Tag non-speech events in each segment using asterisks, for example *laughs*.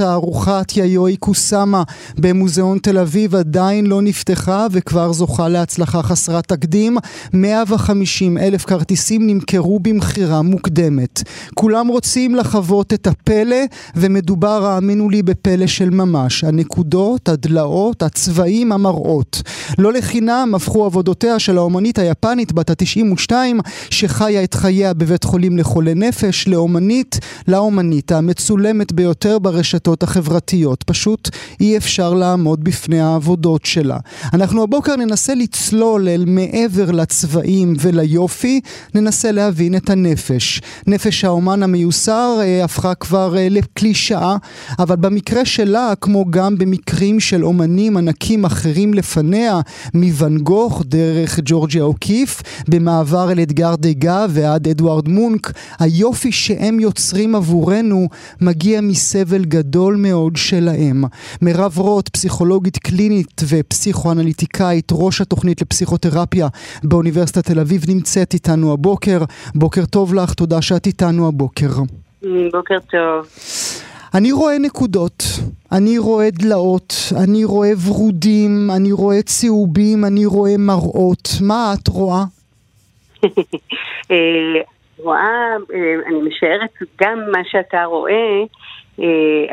תערוכת יאיואי קוסאמה במוזיאון תל אביב עדיין לא נפתחה וכבר זוכה להצלחה חסרת תקדים. 150 אלף כרטיסים נמכרו במכירה מוקדמת. כולם רוצים לחוות את הפלא, ומדובר, האמינו לי, בפלא של ממש. הנקודות, הדלאות, הצבעים, המראות. לא לחינם הפכו עבודותיה של האומנית היפנית בת ה-92, שחיה את חייה בבית חולים לחולי נפש, לאומנית, לאומנית המצולמת ביותר ברשתות החברתיות. פשוט אי אפשר לעמוד בפני העבודות שלה. אנחנו הבוקר ננסה לצלול אל מעבר לצבעים וליופי, ננסה להבין את הנפש. נפש האומן המיוסר אה, הפכה כבר אה, לקלישאה, אבל במקרה שלה, כמו גם במקרים של אומנים ענקים אחרים לפניה, מוואן גוך דרך ג'ורג'יה אוקיף, במעבר אל אתגר דגה ועד אדוארד מונק, היופי שהם יוצרים עבורנו מגיע מסבל גדול מאוד שלהם. מירב רוט, פסיכולוגית קלינית ופסיכואנליטיקאית, ראש התוכנית לפסיכותרפיה באוניברסיטת תל אביב, נמצאת איתנו הבוקר. בוקר טוב לך, תודה שאת איתנו הבוקר. בוקר טוב. אני רואה נקודות, אני רואה דלאות, אני רואה ורודים, אני רואה צהובים, אני רואה מראות. מה את רואה? *laughs* אה, רואה, אה, אני משערת גם מה שאתה רואה, אה,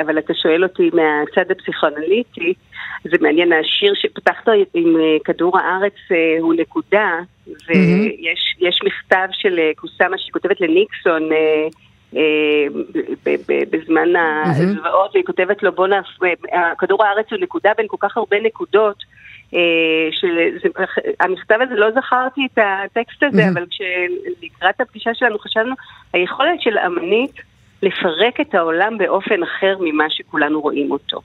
אבל אתה שואל אותי מהצד הפסיכואנליטי, זה מעניין, השיר שפתחת עם כדור הארץ הוא נקודה, ויש מכתב של קוסאמה שהיא כותבת לניקסון בזמן הזוועות, והיא כותבת לו בוא נעשה, כדור הארץ הוא נקודה בין כל כך הרבה נקודות. המכתב הזה, לא זכרתי את הטקסט הזה, אבל כשלקראת הפגישה שלנו חשבנו, היכולת של אמנית לפרק את העולם באופן אחר ממה שכולנו רואים אותו.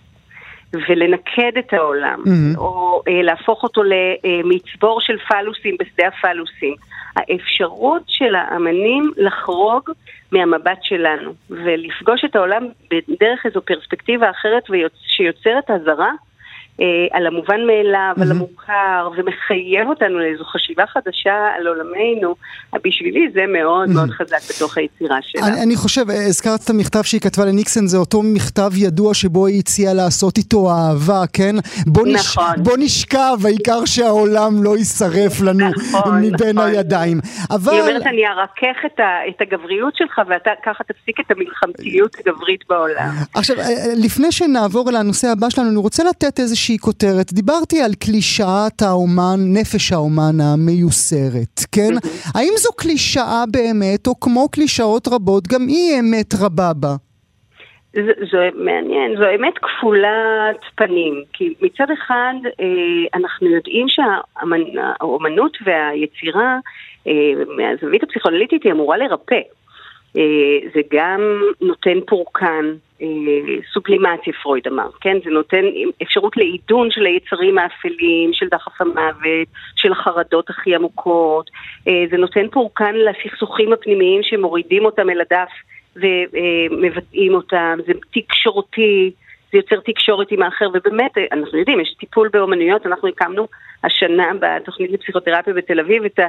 ולנקד את העולם, mm-hmm. או אה, להפוך אותו למצבור של פלוסים בשדה הפלוסים. האפשרות של האמנים לחרוג מהמבט שלנו, ולפגוש את העולם בדרך איזו פרספקטיבה אחרת שיוצרת אזהרה אה, על המובן מאליו, mm-hmm. על המוכר, ומחייב אותנו לאיזו חשיבה חדשה על עולמנו, בשבילי זה מאוד mm-hmm. מאוד חזק בתוך היצירה שלה. אני, אני חושב, הזכרת את המכתב שהיא כתבה לניקסון, זה אותו מכתב ידוע שבו היא הציעה לעשות איתו אהבה, כן? בוא, נכון. נש, בוא נשכב, העיקר שהעולם לא יישרף לנו נכון, מבין נכון. הידיים. אבל... היא אומרת, אני ארכך את, ה, את הגבריות שלך, ואתה ככה תפסיק את המלחמתיות הגברית בעולם. עכשיו, אה, אה, לפני שנעבור אל הנושא הבא שלנו, אני רוצה לתת איזושהי... איזושהי כותרת. דיברתי על קלישאת האומן, נפש האומן המיוסרת, כן? האם זו קלישאה באמת, או כמו קלישאות רבות, גם היא אמת רבה בה? זה, זה מעניין, זו אמת כפולת פנים, כי מצד אחד אה, אנחנו יודעים שהאומנות והיצירה אה, מהזווית הפסיכולוגיטית היא אמורה לרפא. אה, זה גם נותן פורקן, אה, סובלימציה פרויד אמר, כן? זה נותן אפשרות לעידון של היצרים האפלים, של דחף המוות, של החרדות הכי עמוקות, אה, זה נותן פורקן לסכסוכים הפנימיים שמורידים אותם אל הדף ומבטאים אותם, זה תקשורתי, זה יוצר תקשורת עם האחר, ובאמת, אנחנו יודעים, יש טיפול באומנויות, אנחנו הקמנו השנה בתוכנית לפסיכותרפיה בתל אביב את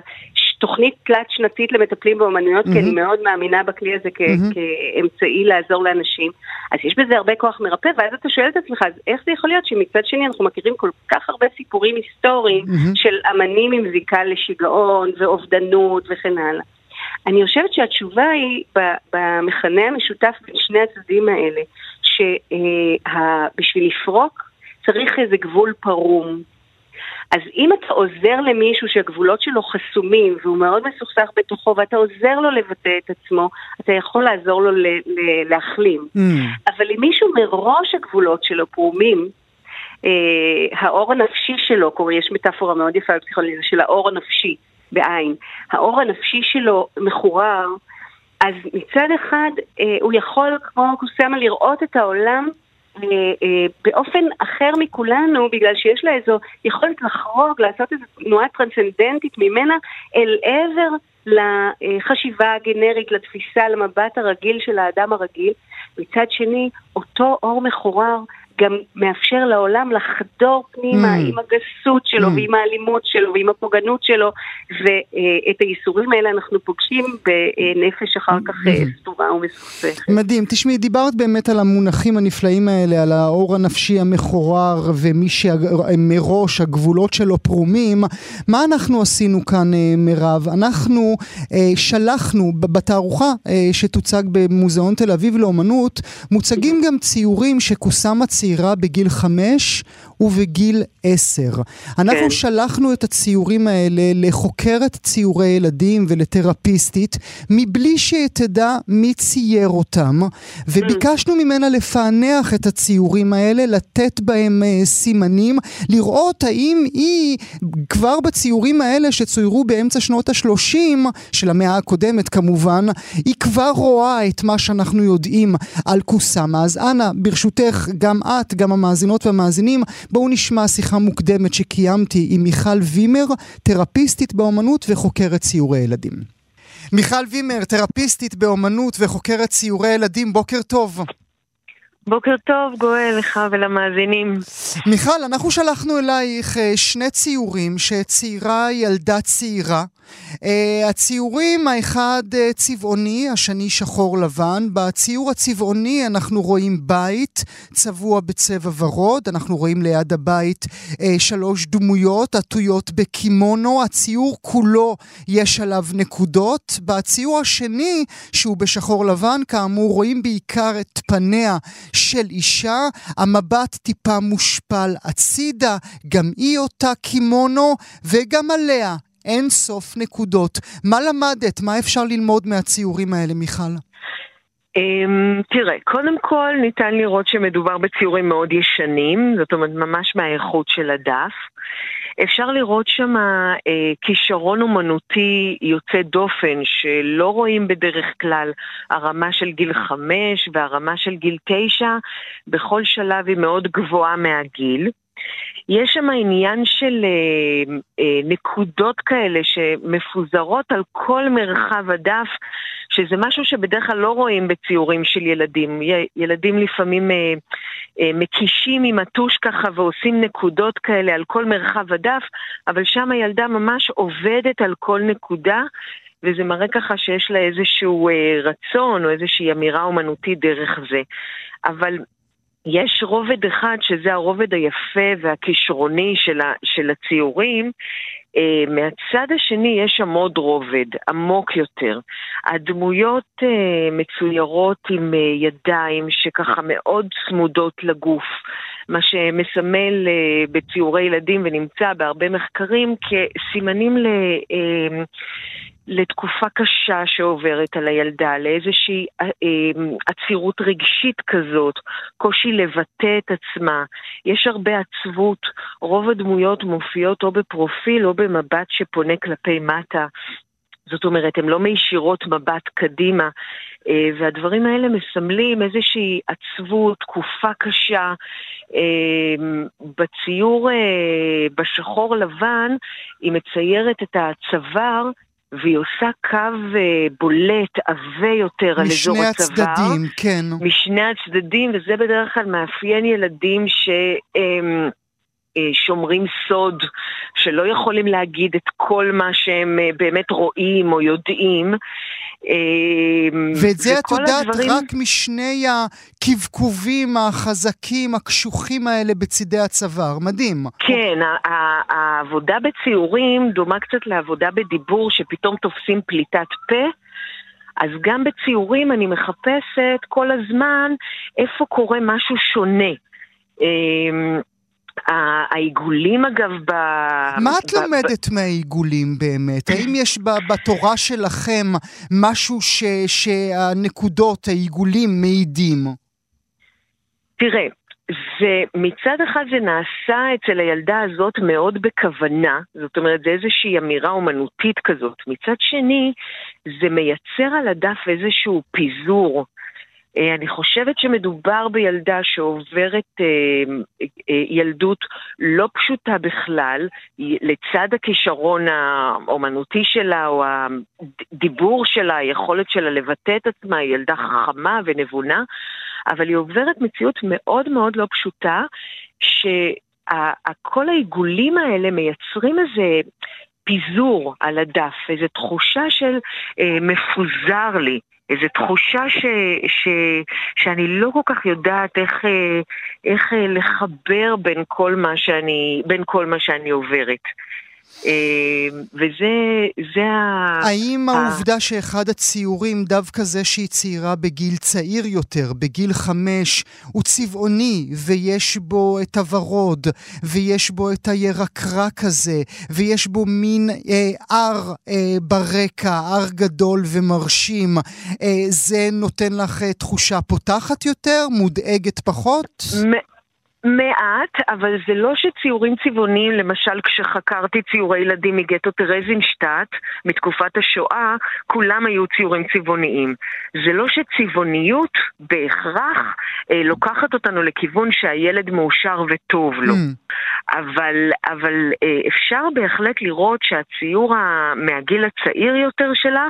התוכנית תלת שנתית למטפלים באומנויות, mm-hmm. כי אני מאוד מאמינה בכלי הזה כ- mm-hmm. כאמצעי לעזור לאנשים. אז יש בזה הרבה כוח מרפא, ואז אתה שואל את עצמך, אז איך זה יכול להיות שמצד שני אנחנו מכירים כל כך הרבה סיפורים היסטוריים mm-hmm. של אמנים עם זיקה לשיגעון ואובדנות וכן הלאה. אני חושבת שהתשובה היא במכנה המשותף בין שני הצדדים האלה, שבשביל לפרוק צריך איזה גבול פרום. אז אם אתה עוזר למישהו שהגבולות שלו חסומים והוא מאוד מסוכסך בתוכו ואתה עוזר לו לבטא את עצמו, אתה יכול לעזור לו ל- ל- להחלים. Mm. אבל אם מישהו מראש הגבולות שלו פרומים, אה, האור הנפשי שלו, קוראים, יש מטאפורה מאוד יפה בפסיכולוגיה של האור הנפשי בעין, האור הנפשי שלו מחורר, אז מצד אחד אה, הוא יכול, כמו קוסאמה, לראות את העולם באופן אחר מכולנו, בגלל שיש לה איזו יכולת לחרוג, לעשות איזו תנועה טרנסצנדנטית ממנה אל עבר לחשיבה הגנרית, לתפיסה, למבט הרגיל של האדם הרגיל. מצד שני, אותו אור מחורר גם מאפשר לעולם לחדור פנימה mm. עם הגסות שלו mm. ועם האלימות שלו ועם הפוגענות שלו, ואת הייסורים האלה אנחנו פוגשים בנפש אחר כך mm. סתומה ומסוכסכת. מדהים. תשמעי, דיברת באמת על המונחים הנפלאים האלה, על האור הנפשי המחורר ומי שמראש הגבולות שלו פרומים. מה אנחנו עשינו כאן, אה, מירב? אנחנו אה, שלחנו בתערוכה אה, שתוצג במוזיאון תל אביב לאומנות, מוצגים גם ציורים שקוסם הצעירה בגיל חמש ובגיל עשר. אנחנו כן. שלחנו את הציורים האלה לחוקרת ציורי ילדים ולתרפיסטית, מבלי שתדע מי צייר אותם, וביקשנו ממנה לפענח את הציורים האלה, לתת בהם uh, סימנים, לראות האם היא כבר בציורים האלה שצוירו באמצע שנות ה-30 של המאה הקודמת כמובן, היא כבר רואה את מה שאנחנו יודעים על קוסאמה. אז אנא, ברשותך, גם את, גם המאזינות והמאזינים, בואו נשמע שיחה מוקדמת שקיימתי עם מיכל וימר, תרפיסטית באומנות וחוקרת ציורי ילדים. מיכל וימר, תרפיסטית באומנות וחוקרת ציורי ילדים, בוקר טוב. בוקר טוב, גואל, לך ולמאזינים. מיכל, אנחנו שלחנו אלייך אה, שני ציורים שציירה ילדה צעירה. Uh, הציורים, האחד uh, צבעוני, השני שחור לבן. בציור הצבעוני אנחנו רואים בית צבוע בצבע ורוד. אנחנו רואים ליד הבית שלוש דמויות עטויות בקימונו. הציור כולו יש עליו נקודות. בציור השני, שהוא בשחור לבן, כאמור, רואים בעיקר את פניה של אישה. המבט טיפה מושפל הצידה, גם היא אותה קימונו, וגם עליה אין סוף נקודות. מה למדת? מה אפשר ללמוד מהציורים האלה, מיכל? Um, תראה, קודם כל ניתן לראות שמדובר בציורים מאוד ישנים, זאת אומרת ממש מהאיכות של הדף. אפשר לראות שם אה, כישרון אומנותי יוצא דופן שלא רואים בדרך כלל הרמה של גיל חמש והרמה של גיל תשע, בכל שלב היא מאוד גבוהה מהגיל. יש שם עניין של אה, אה, נקודות כאלה שמפוזרות על כל מרחב הדף, שזה משהו שבדרך כלל לא רואים בציורים של ילדים. ילדים לפעמים אה, אה, מקישים עם הטוש ככה ועושים נקודות כאלה על כל מרחב הדף, אבל שם הילדה ממש עובדת על כל נקודה. וזה מראה ככה שיש לה איזשהו אה, רצון או איזושהי אמירה אומנותית דרך זה. אבל יש רובד אחד, שזה הרובד היפה והכישרוני של, ה, של הציורים. Uh, מהצד השני יש שם עוד רובד, עמוק יותר. הדמויות uh, מצוירות עם uh, ידיים שככה מאוד צמודות לגוף, מה שמסמל uh, בציורי ילדים ונמצא בהרבה מחקרים כסימנים ל... Uh, לתקופה קשה שעוברת על הילדה, לאיזושהי אה, אה, עצירות רגשית כזאת, קושי לבטא את עצמה. יש הרבה עצבות, רוב הדמויות מופיעות או בפרופיל או במבט שפונה כלפי מטה. זאת אומרת, הן לא מישירות מבט קדימה, אה, והדברים האלה מסמלים איזושהי עצבות, תקופה קשה. בציור בשחור לבן היא מציירת את הצוואר והיא עושה קו אה, בולט, עבה יותר על אזור הצוואר. משני הצדדים, כן. משני הצדדים, וזה בדרך כלל מאפיין ילדים ש... אה, שומרים סוד, שלא יכולים להגיד את כל מה שהם אה, באמת רואים או יודעים. אמ, ואת זה את יודעת הדברים... רק משני הקבקובים החזקים, הקשוחים האלה בצידי הצוואר. מדהים. כן, העבודה בציורים דומה קצת לעבודה בדיבור, שפתאום תופסים פליטת פה. אז גם בציורים אני מחפשת כל הזמן איפה קורה משהו שונה. העיגולים אגב ב... מה את ב... לומדת ב... מהעיגולים באמת? האם יש ב, בתורה שלכם משהו ש, שהנקודות, העיגולים, מעידים? תראה, זה, מצד אחד זה נעשה אצל הילדה הזאת מאוד בכוונה, זאת אומרת זה איזושהי אמירה אומנותית כזאת. מצד שני, זה מייצר על הדף איזשהו פיזור. אה, אני חושבת שמדובר בילדה שעוברת אה, ילדות לא פשוטה בכלל, לצד הכישרון האומנותי שלה או הדיבור שלה, היכולת שלה לבטא את עצמה, היא ילדה חכמה ונבונה, אבל היא עוברת מציאות מאוד מאוד לא פשוטה, שכל העיגולים האלה מייצרים איזה פיזור על הדף, איזו תחושה של אה, מפוזר לי. איזו תחושה ש, ש, שאני לא כל כך יודעת איך, אה, איך אה, לחבר בין כל מה שאני, בין כל מה שאני עוברת. אה, וזה ה... האם העובדה שאחד הציורים, דווקא זה שהיא צעירה בגיל צעיר יותר, בגיל חמש, הוא צבעוני, ויש בו את הוורוד, ויש בו את הירקרק הזה, ויש בו מין אה, הר אה, ברקע, הר גדול ומרשים, אה, זה נותן לך אה, תחושה פותחת יותר? מודאגת פחות? מעט, אבל זה לא שציורים צבעוניים, למשל כשחקרתי ציורי ילדים מגטו טרזינשטט, מתקופת השואה, כולם היו ציורים צבעוניים. זה לא שצבעוניות בהכרח אה, לוקחת אותנו לכיוון שהילד מאושר וטוב לו. Mm. אבל, אבל אה, אפשר בהחלט לראות שהציור מהגיל הצעיר יותר שלה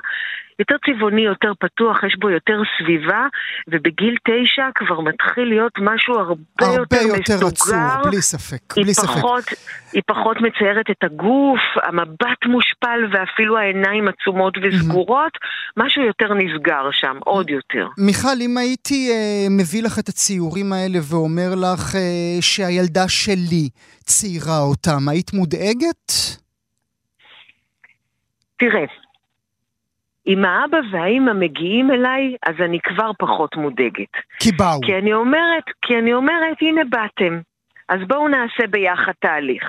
יותר צבעוני, יותר פתוח, יש בו יותר סביבה, ובגיל תשע כבר מתחיל להיות משהו הרבה, הרבה יותר, יותר מסוגר. הרבה יותר עצוב, בלי ספק, בלי פחות, ספק. היא פחות מציירת את הגוף, המבט מושפל ואפילו העיניים עצומות וסגורות, mm-hmm. משהו יותר נסגר שם, עוד יותר. מיכל, אם הייתי אה, מביא לך את הציורים האלה ואומר לך אה, שהילדה שלי ציירה אותם, היית מודאגת? תראה, אם האבא והאימא מגיעים אליי, אז אני כבר פחות מודאגת. כי באו. כי אני אומרת, כי אני אומרת, הנה באתם. אז בואו נעשה ביחד תהליך.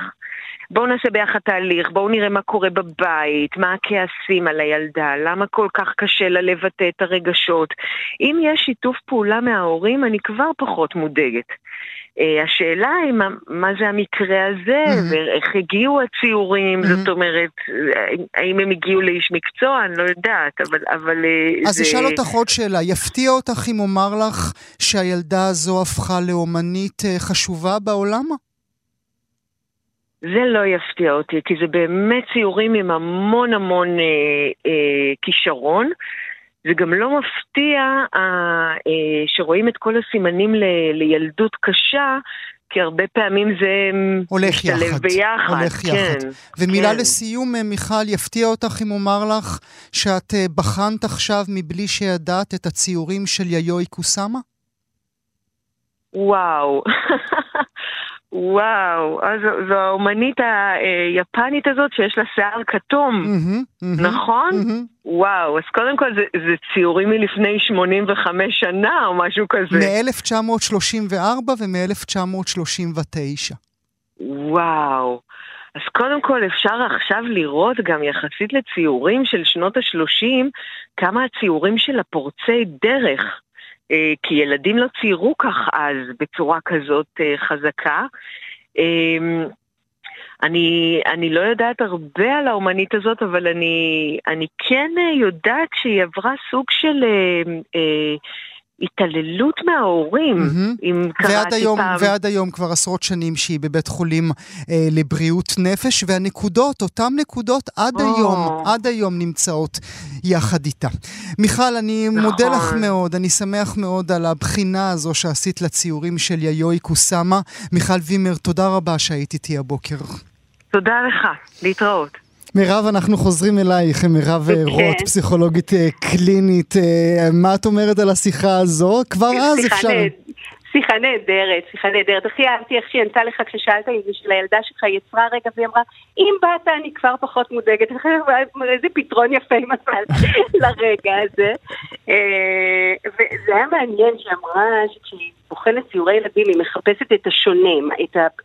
בואו נעשה ביחד תהליך, בואו נראה מה קורה בבית, מה הכעסים על הילדה, למה כל כך קשה לה לבטא את הרגשות. אם יש שיתוף פעולה מההורים, אני כבר פחות מודאגת. Uh, השאלה היא מה, מה זה המקרה הזה, mm-hmm. ואיך הגיעו הציורים, mm-hmm. זאת אומרת, האם הם הגיעו לאיש מקצוע, אני לא יודעת, אבל... אבל אה, אז זה... אשאל אותך עוד שאלה, יפתיע אותך אם אומר לך שהילדה הזו הפכה לאומנית אה, חשובה בעולם? זה לא יפתיע אותי, כי זה באמת ציורים עם המון המון אה, אה, כישרון. זה גם לא מפתיע אה, שרואים את כל הסימנים ל, לילדות קשה, כי הרבה פעמים זה הולך יחד, ביחד. הולך כן, יחד. ומילה כן. לסיום, אה, מיכל, יפתיע אותך אם אומר לך שאת אה, בחנת עכשיו מבלי שידעת את הציורים של יאיוי קוסאמה? וואו. *laughs* וואו, אז זו האומנית היפנית הזאת שיש לה שיער כתום, mm-hmm, mm-hmm, נכון? Mm-hmm. וואו, אז קודם כל זה, זה ציורים מלפני 85 שנה או משהו כזה. מ-1934 ומ-1939. וואו. אז קודם כל אפשר עכשיו לראות גם יחסית לציורים של שנות ה-30, כמה הציורים של הפורצי דרך. אה, כי ילדים לא ציירו כך אז בצורה כזאת אה, חזקה. אמ, אני, אני לא יודעת הרבה על האומנית הזאת, אבל אני, אני כן אה, יודעת שהיא עברה סוג של אה, אה, התעללות מההורים, mm-hmm. אם קראתי היום, פעם. ועד היום כבר עשרות שנים שהיא בבית חולים אה, לבריאות נפש, והנקודות, אותן נקודות עד oh. היום, עד היום נמצאות יחד איתה. מיכל, אני נכון. מודה לך מאוד, אני שמח מאוד על הבחינה הזו שעשית לציורים של יאיוי קוסאמה. מיכל וימר, תודה רבה שהיית איתי הבוקר. תודה לך, להתראות. מירב, אנחנו חוזרים אלייך, מירב. אה, רוט, פסיכולוגית אה, קלינית. אה, מה את אומרת על השיחה הזו? כבר אז אפשר... שיחה נהדרת, שיחה נהדרת. הכי אהבתי איך שהיא ענתה לך כששאלת אם זה של הילדה שלך, היא יצרה רגע והיא אמרה, אם באת אני כבר פחות מודאגת. *laughs* איזה פתרון יפה היא מצאה *laughs* לרגע הזה. וזה היה מעניין שאמרה שכשהיא בוחנת ציורי ילדים היא מחפשת את השונה,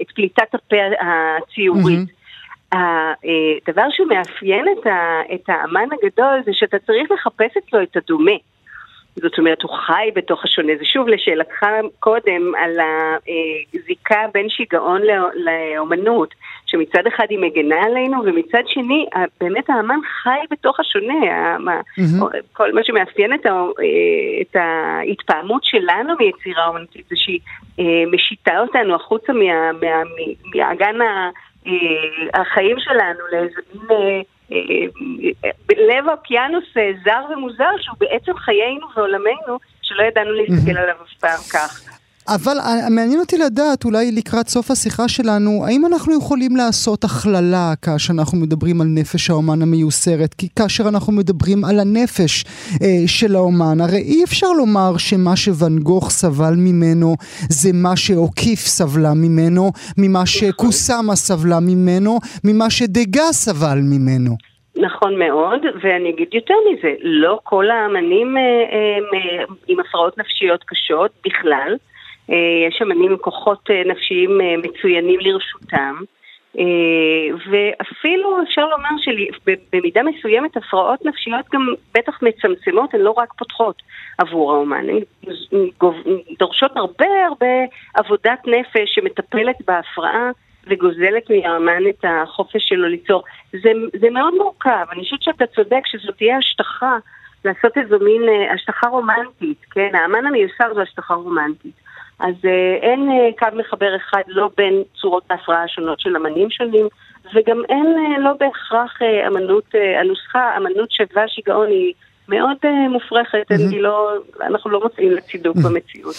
את פליטת הפה הציורית. הדבר שמאפיין את, ה, את האמן הגדול זה שאתה צריך לחפש אצלו את הדומה. זאת אומרת, הוא חי בתוך השונה. זה שוב לשאלתך קודם על הזיקה בין שיגעון לאומנות, שמצד אחד היא מגנה עלינו, ומצד שני, באמת האמן חי בתוך השונה. Mm-hmm. כל מה שמאפיין את, ה, את ההתפעמות שלנו מיצירה אומנותית זה שהיא אה, משיתה אותנו החוצה מה, מה, מהאגן ה... אה, החיים שלנו לאיזה מין אה, בלב האוקיינוס זר ומוזר, שהוא בעצם חיינו ועולמנו, שלא ידענו להסתכל עליו אף פעם כך. אבל מעניין אותי לדעת, אולי לקראת סוף השיחה שלנו, האם אנחנו יכולים לעשות הכללה כאשר אנחנו מדברים על נפש האומן המיוסרת? כי כאשר אנחנו מדברים על הנפש אה, של האומן, הרי אי אפשר לומר שמה שוואן גוך סבל ממנו זה מה שאוקיף סבלה ממנו, ממה שקוסאמה סבלה ממנו, ממה שדגה סבל ממנו. נכון מאוד, ואני אגיד יותר מזה, לא כל האמנים אה, אה, עם הפרעות נפשיות קשות בכלל. אה, יש אמנים עם כוחות אה, נפשיים אה, מצוינים לרשותם. ואפילו אפשר לומר שבמידה מסוימת הפרעות נפשיות גם בטח מצמצמות, הן לא רק פותחות עבור האומן, הן דורשות הרבה הרבה עבודת נפש שמטפלת בהפרעה וגוזלת מהאומן את החופש שלו ליצור. זה, זה מאוד מורכב, אני חושבת שאתה צודק שזו תהיה השטחה לעשות איזו מין השטחה רומנטית, כן? האמן המיוסר זו השטחה רומנטית. אז אה, אין אה, קו מחבר אחד לא בין צורות ההפרעה השונות של אמנים שונים, וגם אין אה, לא בהכרח אמנות, הנוסחה, אמנות שווה שיגעון היא מאוד מופרכת, mm-hmm. לא, אנחנו לא מוצאים לצידוק במציאות.